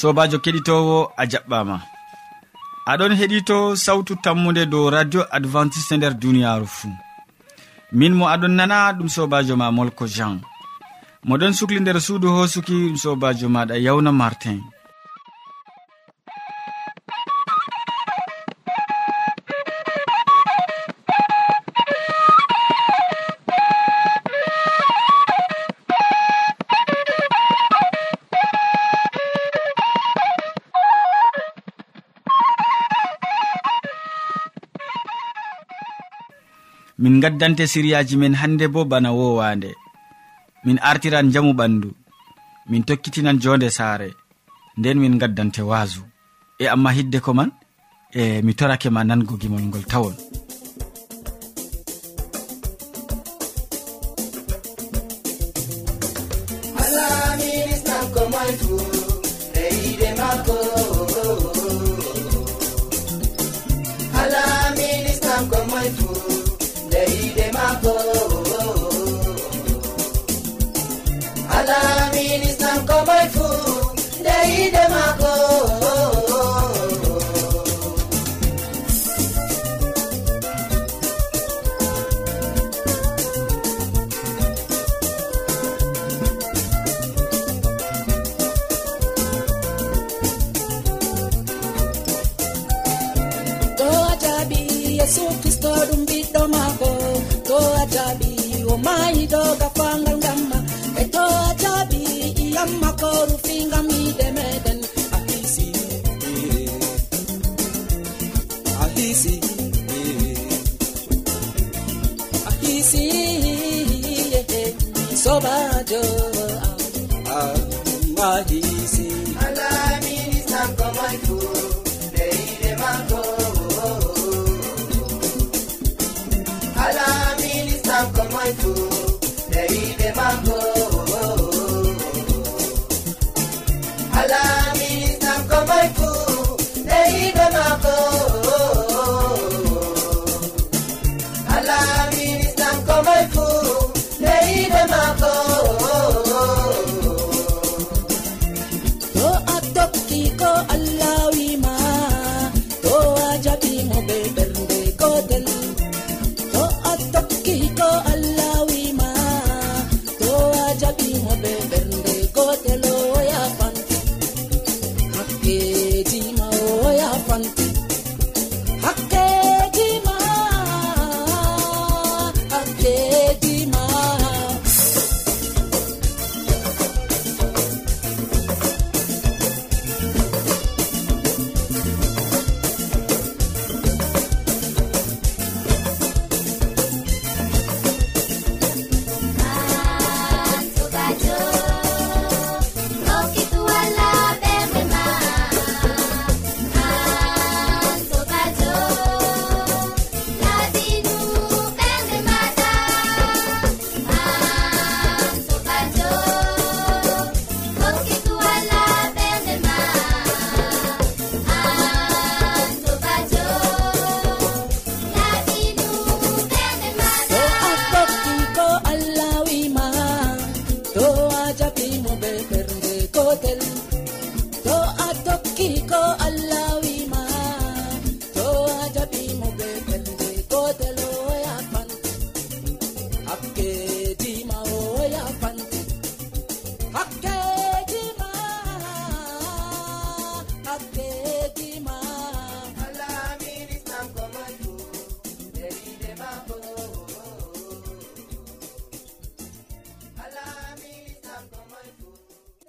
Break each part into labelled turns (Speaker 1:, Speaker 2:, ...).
Speaker 1: sobajo keɗitowo a jaɓɓama. Aɗon heɗito sawtu tammude dow radio adventiste nder duniyaru fuu min mo aɗon nana ɗum sobajo ma molko jean. Moɗon sukli nder suudu hosuki ɗum sobajo maɗa yawna martin. min gaddante siriyaji men hande bo bana wowande. Min artiran jamu ɓandu. Min tokkitinan jonde saare. Nden min gaddante waasu e amma hidde ko man e mi torake ma nango gimol ngol tawon.
Speaker 2: gafango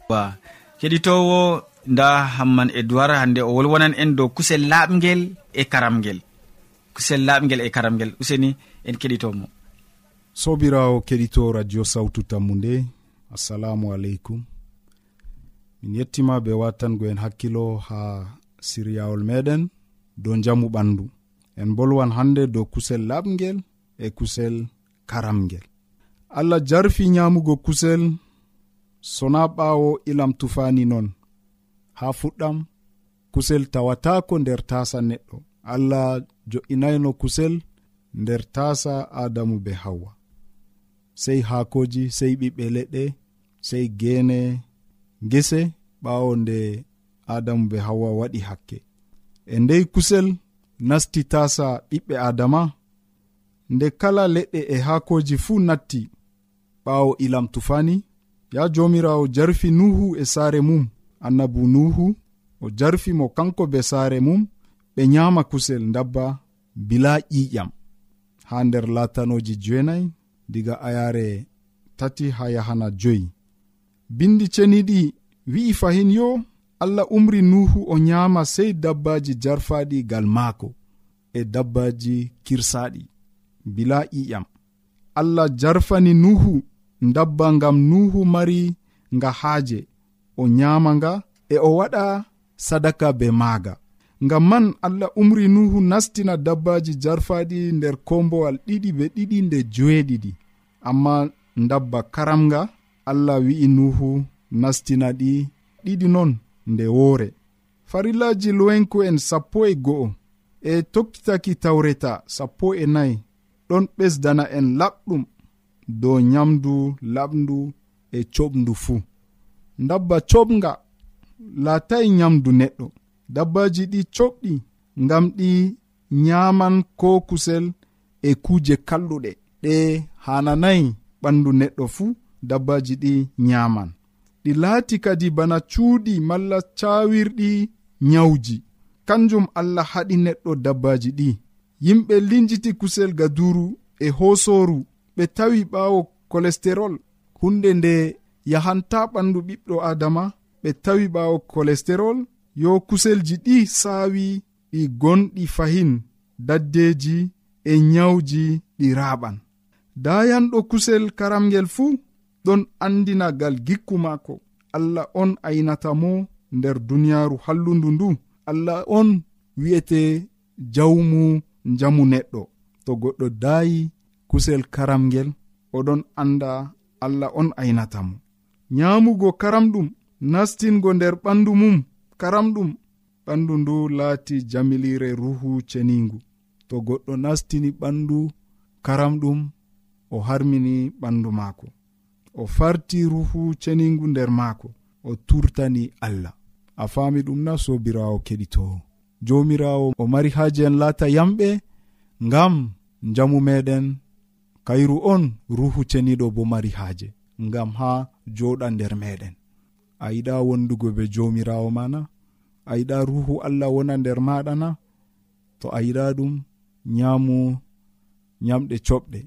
Speaker 2: ba keɗitowo nda hamman edoird hande o wolwonan en dow kusel laaɓgel e karamgel kusel laaɓgel e karamgel useni en keɗitomo.
Speaker 3: Sobirawo keɗito radio sawtu tammu nde assalamu aleykum. Min yettima be watangoen hakkilo ha siryawol meɗen dow jamu ɓandu. En bolwan hande dow kusel laɓgel e kusel karamgel allah jarfi nyamugo kusel sona ɓaawo ilam tufaani non. Haa fuɗɗam kusel tawatako nder tasa neɗɗo. Allah jo'inayno kusel nder tasa adamu be hawwa sey haakoji sey ɓiɓɓe leɗɗe sey geene gese ɓaawo nde adamu be hawwa waɗi hakke. E ndey kusel nasti tasa ɓiɓɓe adama nde kala leɗɗe e haakoji fuu natti ɓaawo ilam tufani ya jomirawo jarfi nuhu e saare mum. Annabu nuhu o jarfi mo kanko be saare mum. Ɓe nyama kusel dabba bila ƴiƴam. Ha nder latanoji jeenayi diga ayare tati ha yahana joyi. Bindi ceniɗi wi'i fahin yo allah umri nuhu o nyama sei dabbaji jarfaɗi gal maako e dabbaji kirsaɗi bila ƴiƴam. Allah jarfani nuhu dabba ngam nuhu mari nga haaje. O nyama nga e o waɗa sadaka be maaga. Ngam man allah umri nuhu nastina dabbaji jarfaɗi nder kombowal ɗiɗi be ɗiɗi nde joeɗiɗi amma dabba karamga allah wi'i nuhu nastina ɗi ɗiɗi non nde woore. Farillaji lowenku'en sappo e go'o e tokkitaki tawreta sappo e nayi ɗon ɓesdana en laɓɗum. dow nyamdu laɓndu e coɓndu fuu dabba coɓnga latai nyamdu neɗɗo. Dabbaji ɗi coɓɗi ngam ɗi nyaman ko kusel e kuuje kalluɗe. Ɗe hananayi ɓandu neɗɗo fuu dabbaji ɗi nyaman ɗi laati kadi bana cuuɗi malla cawirɗi nyawji. Kanjum allah haɗi neɗɗo dabbaji ɗi. Yimɓe linjiti kusel gaduru e hosoru ɓe tawi ɓaawo kolesterol hunde nde yahanta ɓandu ɓiɓɗo adama ɓe tawi ɓaawo kolesterol yo kuselji ɗi saawi ɗi gonɗi fahin daddeji e nyawji ɗi raaɓan. Dayanɗo kusel karamgel fuu ɗon andinagal gikku maako. Allah on aynata mo nder duniyaaru hallundu ndu. Allah on wi'ete jawmu njamu neɗɗo. To goɗɗo daayi kusel karamgel oɗon anda allah on aynata mo. Nyamugo karamɗum nastingo nder ɓandu mum karamɗum ɓandu ndu laati jamilire ruhu ceningu. To goɗɗo nastini ɓandu karamɗum o harmini ɓandu maako. O farti ruhu ceningu nder maako o turtani allah. A faami ɗum na sobirawo keɗitowo jomirawo o mari haaji en laata yamɓe ngam njamu meɗen kayru on ruhu ceniɗo bo mari haaje ngam ha joɗa nder meɗen. A yiɗa wondugo be jomirawo mana a yiɗa ruhu allah wona nder maɗa na to a yiɗa ɗum nyamu nyamɗe coɓɗe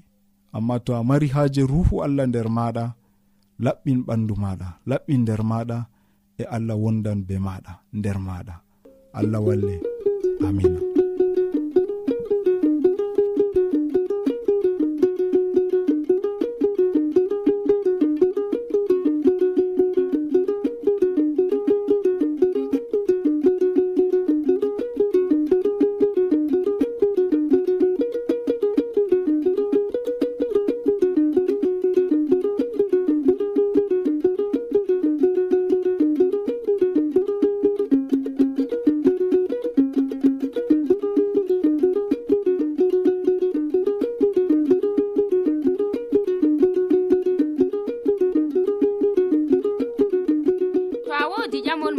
Speaker 3: amma to a mari haaje ruhu allah nder maɗa laɓɓin ɓandu maɗa laɓɓin nder maɗa e allah wondan be maɗa nder maɗa allah walle. Amina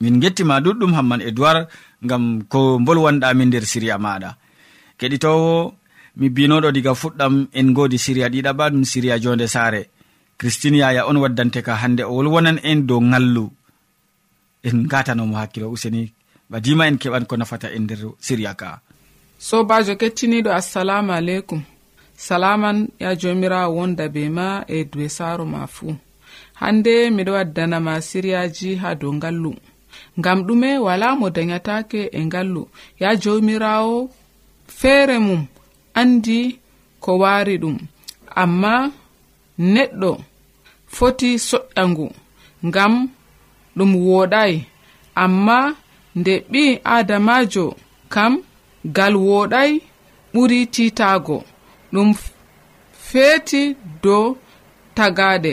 Speaker 1: min gettima ɗuɗɗum hamman edoird gam ko bolwanɗamin nder siriya maɗa. Keɗitowo mi binoɗo diga fuɗɗam en godi siriya ɗiɗaɓa ɗum siriya jonde saare. Christine yaya on waddante ka hande o wolwonan en dow ngallu. En gatanomo hakkilo useni badima en keɓan ko nafata en nder siriya ka.
Speaker 4: Sobajo kettiniɗo assalamu aleykum. Salaman ya jomirawo wonda be ma e duwe saaro ma fuu hande miɗo waddanama siriyaji ha dow ngallu. ngam ɗume wala mo dayatake e ngallu. Ya jomirawo feere mum andi ko wari ɗum. Amma neɗɗo foti soƴƴangu ngam ɗum woɗai. Amma nde ɓi adamajo kam gal woɗai ɓuri titago. Ɗum feeti dow tagaɗe.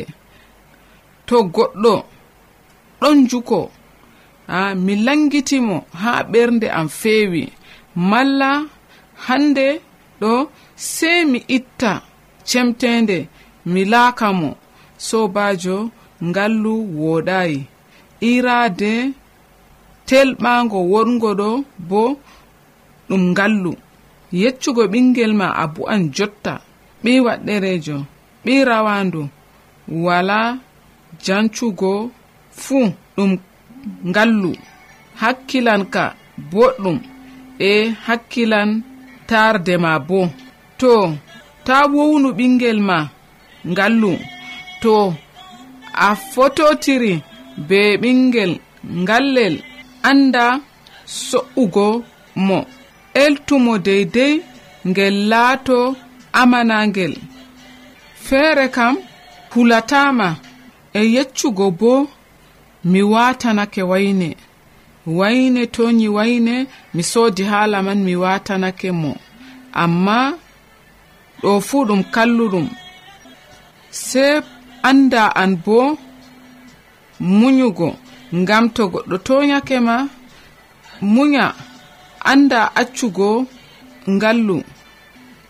Speaker 4: To goɗɗo ɗon juko. ha mi langitimo ha ɓernde am feewi. Malla hande ɗo sey mi itta cemtende mi laaka mo sobajo ngallu wooɗayi iraade telɓago wongo ɗo bo ɗum ngallu. Yeccugo ɓingel ma a bu'an jotta. Ɓi waɗɗerejo ɓi rawandu wala jancugo fuu ɗum ngallu hakkilan ka boɗɗum e hakkilan tarde ma bo. To ta wownu ɓingel ma ngallu to a fototiri be ɓingel ngallel anda so'ugo mo. Eltumo deydey ngel laato amanangel. Feere kam hulatama e yeccugo boo mi watanake wayne. Wayne toni wayne mi soodi haala man mi watanake mo. Amma ɗo fuu ɗum kalluɗum. Se anda an bo munyugo ngam to goɗɗo toyake ma munya anda accugo ngallu.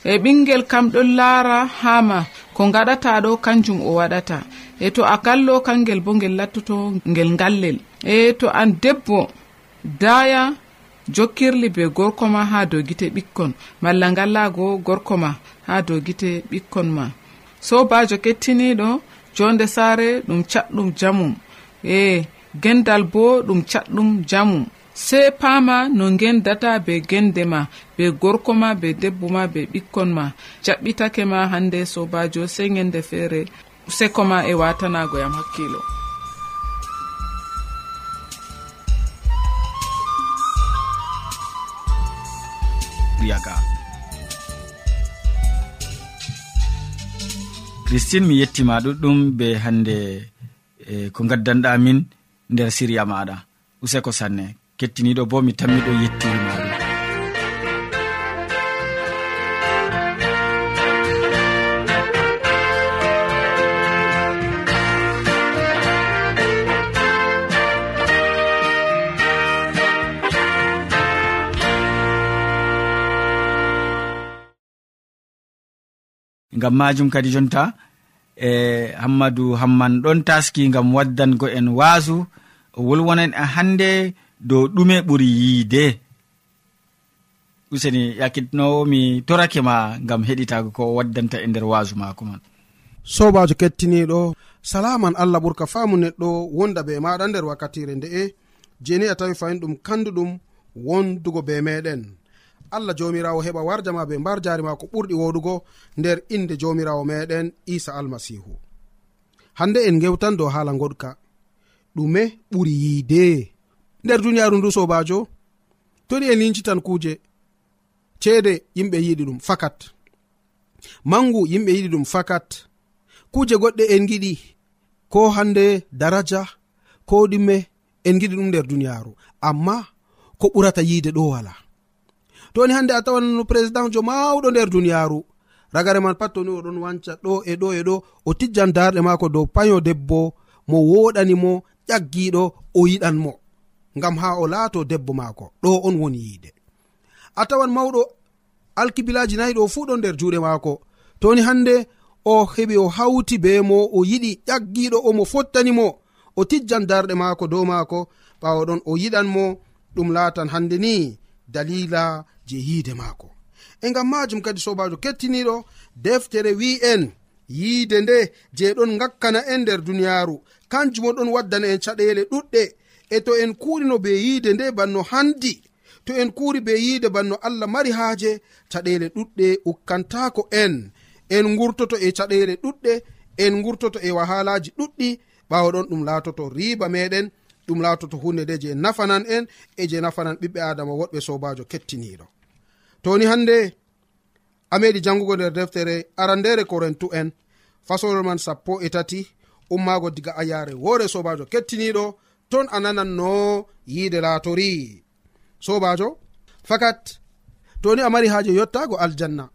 Speaker 4: E ɓingel kam ɗon laara haa ma. ko gaɗata ɗo kanjum o waɗata. E to a kallo kangel bo ngel lattoto ngel ngallel. E to an debbo daya jokkirli be gorko ma ha dow gite ɓikkon. Malla ngallago gorko ma ha dow gite ɓikkon ma. Sobajo kettiniɗo jonde saare ɗum caɗɗum jamum. E gendal bo ɗum caɗɗum jamum. sey paama no ngendata be gende ma be gorko ma be debbo ma be ɓikkon ma. Jaɓɓitake ma hande sobajo sey ngende feere seko ma e watanago yam hakkilo
Speaker 1: yaga. Christine mi yettima ɗuɗɗum be hande e, ko gaddanɗa min nder siriya maɗa useko sanne. kettiniɗo bo mi tammiɗo yettiri maɗum gam majum kadi jonta e hammadou hamman ɗon taski gam waddango en waasu o wolwonan e hande dow ɗume ɓuri yiide. Useni yakkitinowo mi torake ma ngam heɗitago ko waddanta e nder waasu maako man.
Speaker 5: Sobajo kettiniɗo salaman allah ɓurka faamu neɗɗo wonda be maɗa nder wakkatire nde'e jeni a tawi fayin ɗum kanduɗum wondugo be meɗen allah jomirawo heɓa warjama be mbar jari ma ko ɓurɗi woɗugo nder inde jomirawo meɗen isa almasihu hande en gewtan dow haala goɗka ɗume ɓuri yiide. nder duniyaaru ndu sobajo toni en lincitan kuuje ceede yimɓe yiɗi ɗum fakat. Mangu yimɓe yiɗi ɗum fakat. Kuuje goɗɗe en giɗi ko hande daraja ko ɗume en giɗi ɗum nder duniyaaru. Amma ko ɓurata yiide ɗo wala. Toni hande a tawan président jo mawɗo nder duniyaaru ragare man pat toni oɗon wanca ɗo e ɗo e ɗo o tijjan darɗe maako dow payo debbo mo woɗanimo ƴaggiɗo o yiɗan mo ngam ha o laato debbo maako. Ɗo on woni yiide. A tawan mawɗo alkibilaji nayi ɗo fuu ɗo nder juuɗe maako. Toni hannde o heɓi o hawti be mo o yiɗi ƴaggiɗo fottani mo o tijjan darɗe maako dow maako ɓawaɗon o yiɗan mo ɗum laatan hande ni dalila je yiide maako. E ngam majum kadi sobajo kettiniɗo deftere wi'en yiide nde je ɗon gakkana en nder duniyaaru. Kanjum o ɗon waddana en caɗele ɗuɗɗe. e to en kuurino be yiide nde banno handi to en kuuri be yiide banno allah mari haaje caɗeele ɗuɗɗe ukkantaako en. En gurtoto e caɗeele ɗuɗɗe en gurtoto e wahalaji ɗuɗɗi ɓaawo ɗon ɗum laatoto riiba meɗen ɗum laatoto hunde nde je nafanan en e je nafanan ɓiɓɓe adama woɗɓe sobajo kettiniɗo toni hande a meɗi jangugo nder deftere arandere korintu en fasolol man sappo e tati ummaago diga ayare woore sobajo kettiniɗo totton a nanan no yiide laatori. Sobajo fakat to ni a mari haaje yottago aljanna.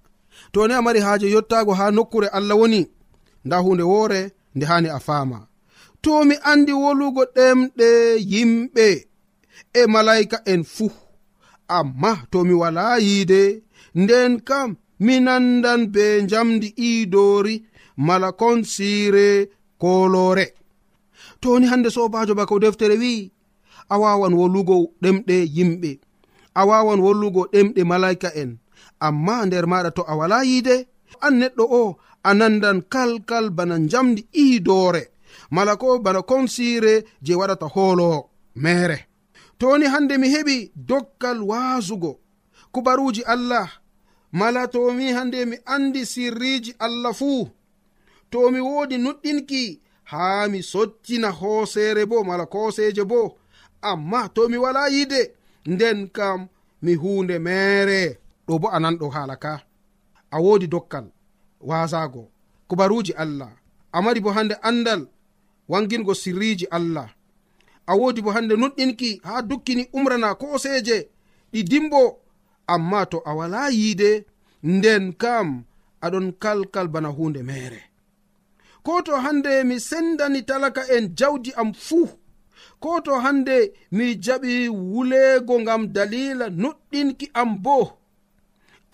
Speaker 5: To ni a mari haaje yottago ha nokkure allah woni nda hunde woore nde hani a faama. To mi andi wolugo ɗemɗe yimɓe e malaika en fuu. Amma to mi wala yiide nden kam mi nandan be njamdi iidori mala konsiire kolore to woni hande sobajo bako deftere wi'i a wawan wolugo ɗemɗe yimɓe. A wawan wollugo ɗemɗe malaika en. Amma nder maɗa to a wala yiide an neɗɗo o a nandan kalkal bana jamdi iidoore mala ko bana konsire je waɗata hoolowo mere to woni hande mi heɓi dokkal waasugo kubaruji allah. Mala tomi hande mi andi sirriji allah fuu. To mi woodi nuɗɗinki haa mi sottina hooseere bo mala kooseeje bo. Amma to mi wala yide nden kam mi huunde meere. Ɗo bo a nanɗo haala ka. A woodi dokkal waasago kubaruuji allah. A mari bo hannde anndal wangingo sirriiji allah. A woodi bo hannde nuɗɗinki haa dukkini umrana kooseeje. Ɗi dimbo. Amma to a wala yiide nden kam aɗon kalkal bana hunde mere ko to hande mi sendani talaka en jawdi am fuu. Ko to hande mi jaɓi wulego ngam dalila nuɗɗinki am bo.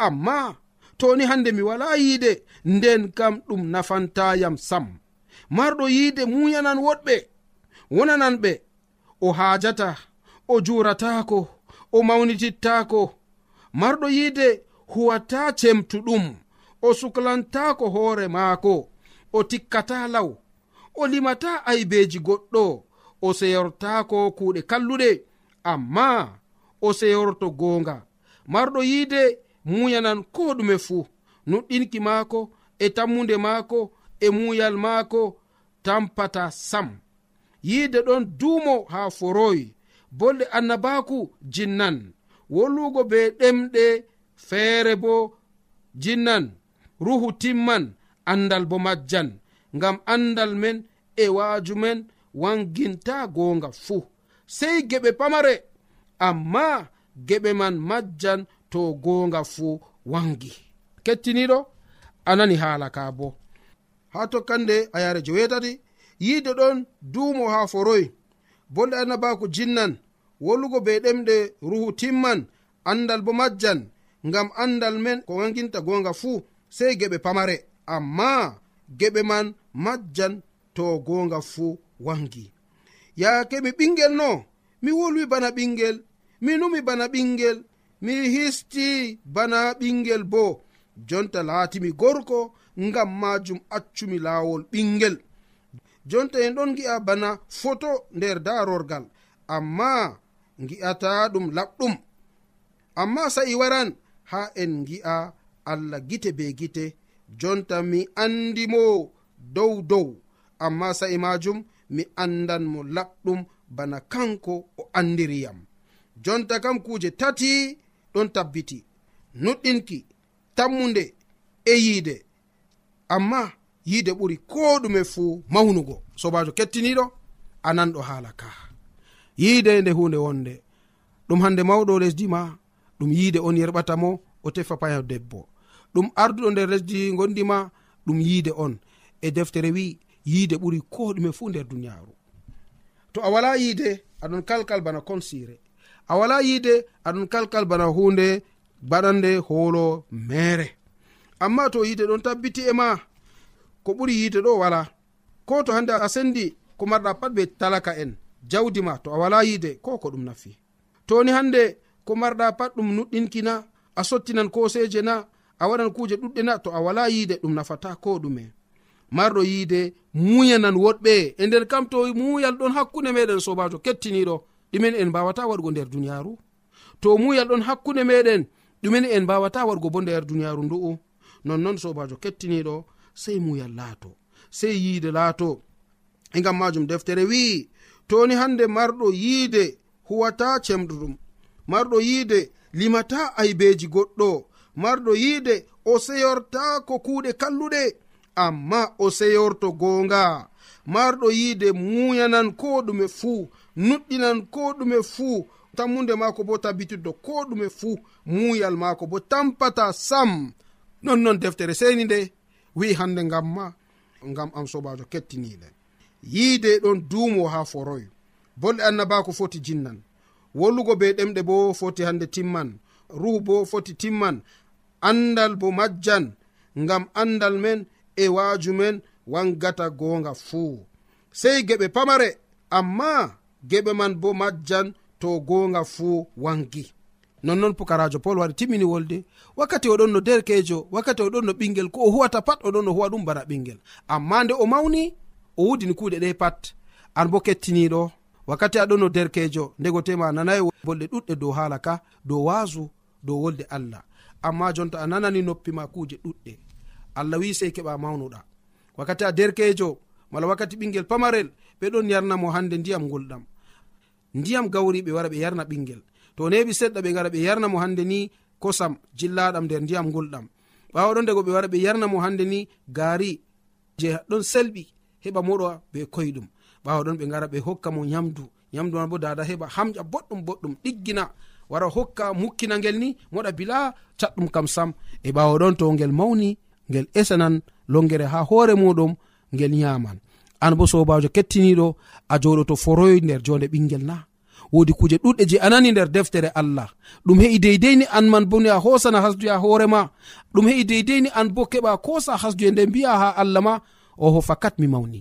Speaker 5: Amma toni hande mi wala yiide nden kam ɗum nafantayam sam. Marɗo yiide muyanan woɗɓe wonanan ɓe. O haajata o juratako o mawnitittako marɗo yiide huwata cemtuɗum o suklantako hoore maako. o tikkata law o limata aybeji goɗɗo o seyortako kuuɗe kalluɗe. Amma o seyorto goonga marɗo yiide muyanan ko ɗume fuu. Nuɗɗinki maako e tammunde maako e muyal maako tampata sam. Yiide ɗon duumo haa foroyi bolɗe annabaku jinnan. Wollugo be ɗemɗe feere bo jinnan. Ruhu timman andal bo majjan ngam andal men e waaju men wanginta goonga fuu sey geɓe pamare amma geɓe man majjan to goonga fuu wangi. Kettiniɗo anani haala ka bo. Ha tokkande a yare jowetati yiide ɗon duumo ha foroy bolɗe annabako jinnan wollugo be ɗemɗe ruhu timman andal bo majjan ngam andal men ko wanginta gonga fuu sey geɓe pamare. amma geɓe man majjan to gonga fuu wangi. Yaake mi ɓingel no mi wolwi bana ɓingel mi numi bana ɓingel mi histi bana ɓingel bo. Jonta laatimi gorko ngam majum accumi laawol ɓingel. Jonta en ɗon gi'a bana foto nder darorgal amma gi'ata ɗum laɓɗum. Amma sa'i waran ha en gi'a allah gite be gite jonta mi andi mo dow dow. Amma sa'i majum mi andan mo laɓɗum bana kanko o andiriyam jonta kam kuuje tati ɗon tabbiti. Nuɗɗinki tammude e yiide. Amma yiide ɓuri ko ɗume fuu mawnugo. Sobajo kettiniɗo a nanɗo haala ka. Yiide nde hunde wonde. Ɗum hande mawɗo lesdi ma ɗum yiide on yerɓata mo o tefa payo debbo. ɗum arduɗo nder lesdi gondima ɗum yiide on. E deftere wi yiide ɓuri ko ɗume fuu nder duniyaaru. To a wala yiide aɗon kalkal bana konsire a wala yiide aɗon kalkal bana hunde baɗande hoolo mere amma to yiide ɗon tabbiti e ma ko ɓuri yiide ɗo wala. Ko to hande a sendi ko marɗa pat be talaka en jawdi ma to a wala yiide ko ko ɗum nafi. Toni hande ko marɗa pat ɗum nuɗɗinkina a sottinan koseje na a waɗan kuje ɗuɗɗe na to a wala yiide ɗum nafata ko ɗume. Marɗo yiide muyanan woɗɓe. E nder kam to muyal ɗon hakkunde meɗen sobajo kettiniɗo ɗumen en mbawata waɗgo nder duniyaru to muyal ɗon hakkunde meɗen ɗumen en mbawata waɗgo bo nder duniyaru ndu'u. Nonnoon sobajo kettiniɗo sei muyal laato sei yiide laato. E gam majum deftere wi'i toni hande marɗo yiide huwata cemɗuɗum marɗo yiide limata aybeji goɗɗo. marɗo yiide o seyortaako kuuɗe kalluɗe. Amma o seyorto goonga. Marɗo yiide muuyanan ko ɗume fuu nuɗɗinan ko ɗume fuu. Tammunde maako bo tabbitiddo ko ɗume fuu muuyal maako bo tampata sam. Nonnon deftere seni nde wi'i hannde ngam ma ngam am sobajo kettiniɗe yiide ɗon duumo ha foroy. Bolɗe annabako foti jinnan. Wollugo be ɗemɗe bo foti hande timman. Ruhu bo foti timman. andal bo majjan ngam andal men e waaju men wangata goonga fuu. Sey geɓe pamare amma geɓe man bo majjan to goonga fuu wangi. Nonnoon pukarajo paul wari timmini wolde wakkati oɗon no derkejo wakkati oɗon no ɓingel ko o huwata pat oɗon no huwa ɗum bana ɓingel amma nde o mawni o wudini kuuɗe ɗe pat. An bo kettiniɗo wakkati aɗon no derkejo ndego tema nanayi bolɗe ɗuɗɗe dow haala ka dow waasu dow wolde allah. amma jonta a nanani noppima kuje ɗuɗɗe. Allah wi sey keɓa mawnuɗa. Wakkati a derkejo mala wakkati ɓingel pamarel ɓe ɗon yarnamo hande ndiyam gulɗam ndiyam gawri ɓe wara ɓe yarna ɓingel. To neɓi seɗɗa ɓe gara ɓe yarnamo hande ni kosam jillaɗam nder ndiyam gulɗam ɓawa ɗon dago ɓe wara ɓe yarnamo hande ni gaari je ɗon selɓi heɓa moɗo be koyɗum. Ɓawa ɗon ɓe gara ɓe hokka mo nyamdu. Nyamdu man bo dada heɓa hamƴa boɗɗum boɗɗum ɗiggina. wara hokka mukkina ngel ni moɗa bila catɗum kam sam. E ɓawo ɗon to ngel mawni ngel esanan longere ha hoore muɗum ngel yaman an bo sobajo kettiniɗo a joɗoto foroy nder jonde ɓingel na. Wodi kuje ɗuɗɗe je anani nder deftere allah. Ɗum he'i deidei an man boni a hosana hasduya hoorema ɗum he'i deidei an bo keɓa kosa hasduye nde mbiya ha allah ma. Oho fakat mi mawni.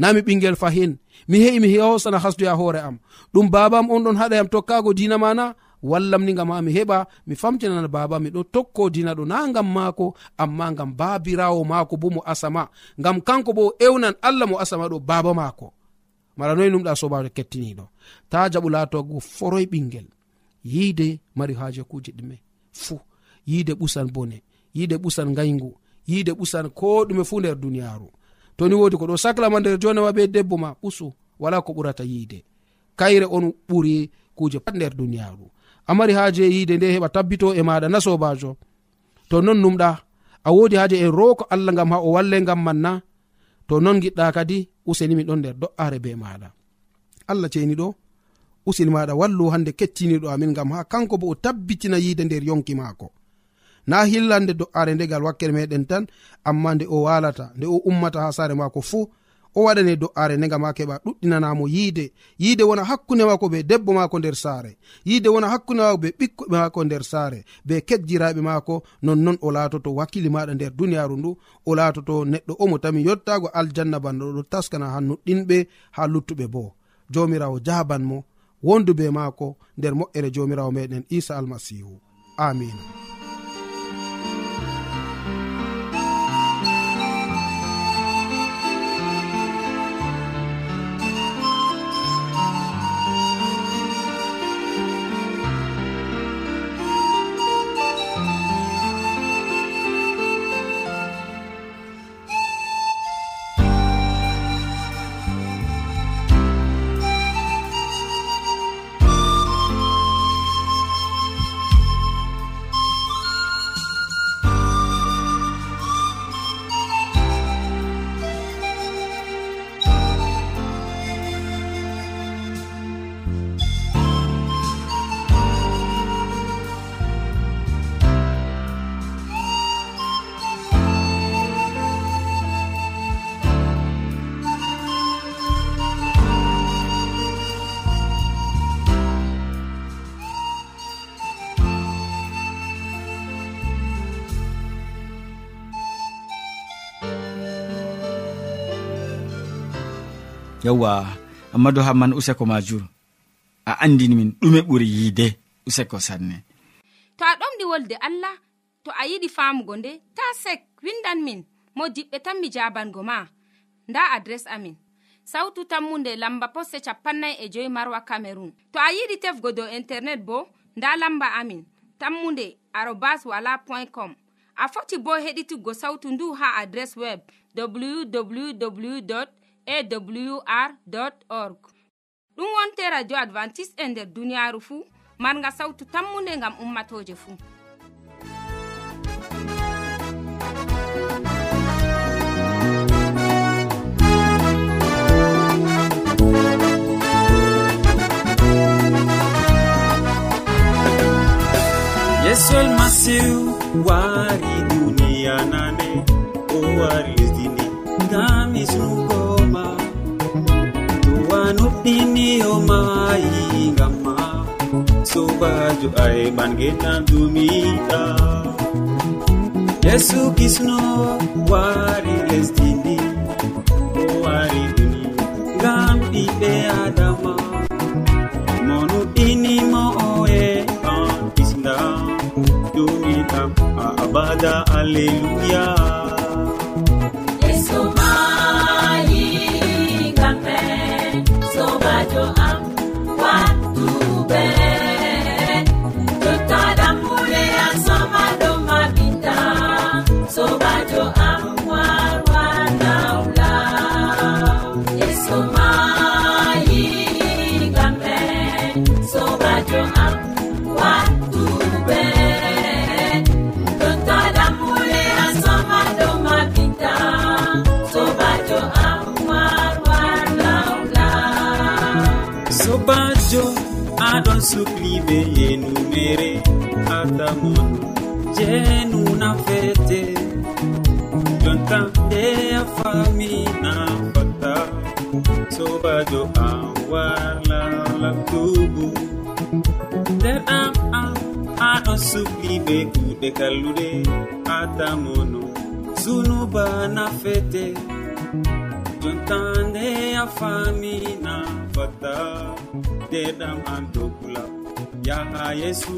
Speaker 5: nami ɓingel fahin. Mi he'i mi hosana hasduya hoore am. Ɗum babam on ɗon haɗa yam tokkago dina mana wallam ni gam ha mi heɓa mi famtinana baba miɗo tokko dina ɗo na gam maako amma gam babirawo maako bo mo asama. Gam kanko bo ewnan allah mo asama ɗo baba maako. Mala noyi numɗa sobajo kettiniɗo. Ta jaɓu latogo foroy ɓingel. Yiide mari haje kuje ɗume. Fuu yiide ɓusan bone. Yiide ɓusan ngaygu. Yiide ɓusan ko ɗume fu nder duniyaru toni wodi ko ɗo saclama nder jonama be debbo ma ɓusu wala ko ɓurata yiide. Kayre on ɓuri kuje pat nder duniyaru amari haje e yiide nde heɓa tabbito e maɗa na sobajo to non numɗa a wodi haje en roko allah gam ha o walle gam manna to non giɗɗa kadi usenimi ɗon nder do'are be maɗa allah ceni ɗo usini maɗa wallu hande kettiniɗo amin gam ha kanko bo o tabbitina yiide nder yonki maako. na hillande do'are ndegal wakkere meɗen tan amma nde o walata nde o ummata ha sare mako fuu o waɗane do'are ndega ma keɓa ɗuɗɗinanamo yiide. Yiide wona hakkunde mako be debbo mako nder saare. Yiide wona hakkunde mako be ɓikkoɓe mako nder saare. Be kejjiraɓe mako nonnon o laatoto wakkili maɗa nder duniyaru ndu. O laatoto neɗɗo omo tami yottago aljanna banɗoɗo taskana ha nuɗɗinɓe ha luttuɓe bo jomirawo jaban mo wondu be maako nder moƴƴere jomirawo meɗen isa almasihu amina
Speaker 1: yawwa ammadou hamman useko majur a andini min ɗume ɓuri yiide useko sanne.
Speaker 6: To a ɗomɗi wolde allah to a yiɗi famugo nde ta sek windan min mo diɓɓe tan mi jabango ma. Nda adres amin sautu tammunde lamba poste capannay e joyi marwa camerun to a yiɗi tefgo dow internet bo nda lamba amin tammunde arobas wala point com. A foti bo heɗituggo sautu ndu ha adres web www awr org. Ɗum wonte radio advantice'e e nder duniyaaru fuu marga sawtu tammunde ngam ummatoje fuu
Speaker 7: yesu almasihu wari duniya nane o wari lesdini ngam isugo diniyo maayi ngam ma sobajo ayɓangetan dumiɗa. Yesu kisno wari lesdini o wari duni ngam ɓiɓɓe adama. Monuɗinimo oe an kisda dumiɗam abada alleluya. sukli be yenumere atamon jenuna fete. Jonta nde a famina fata sobajo an wala nder am am aɗo suklibe kuɗe kallude atamono zunuba na fete. Jontande a famina fata. teɗam an dokula yaha yesu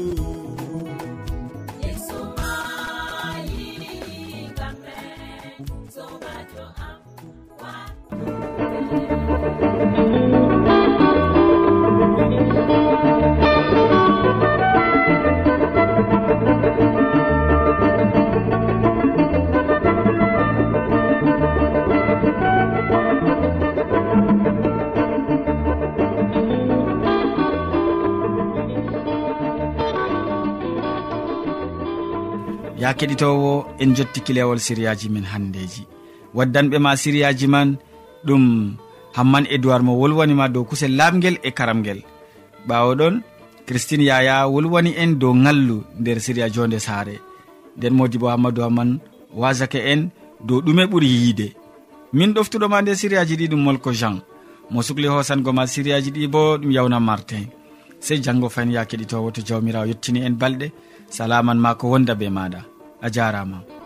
Speaker 1: ya keɗitowo en jottiki lewol siriyaji min handeji. Waddanɓe ma siriyaji man ɗum hamman edoird mo wolwanima dow kusel lamguel e karamguel ɓawo ɗon christine yaya wolwani en dow ngallu nder siriya jonde saare. Nden modi bo hammadou hamman wasake en dow ɗume ɓuuri yiide. Min ɗoftuɗoma nde siriyaji ɗi ɗum molko jean. Mo sukli hosango ma siriyaji ɗi bo ɗum yawna martin. Sey janggo fayin ya keɗitowo to jawmirawo yettini en balɗe. Salaman ma ko wonda be maɗa. a jarama.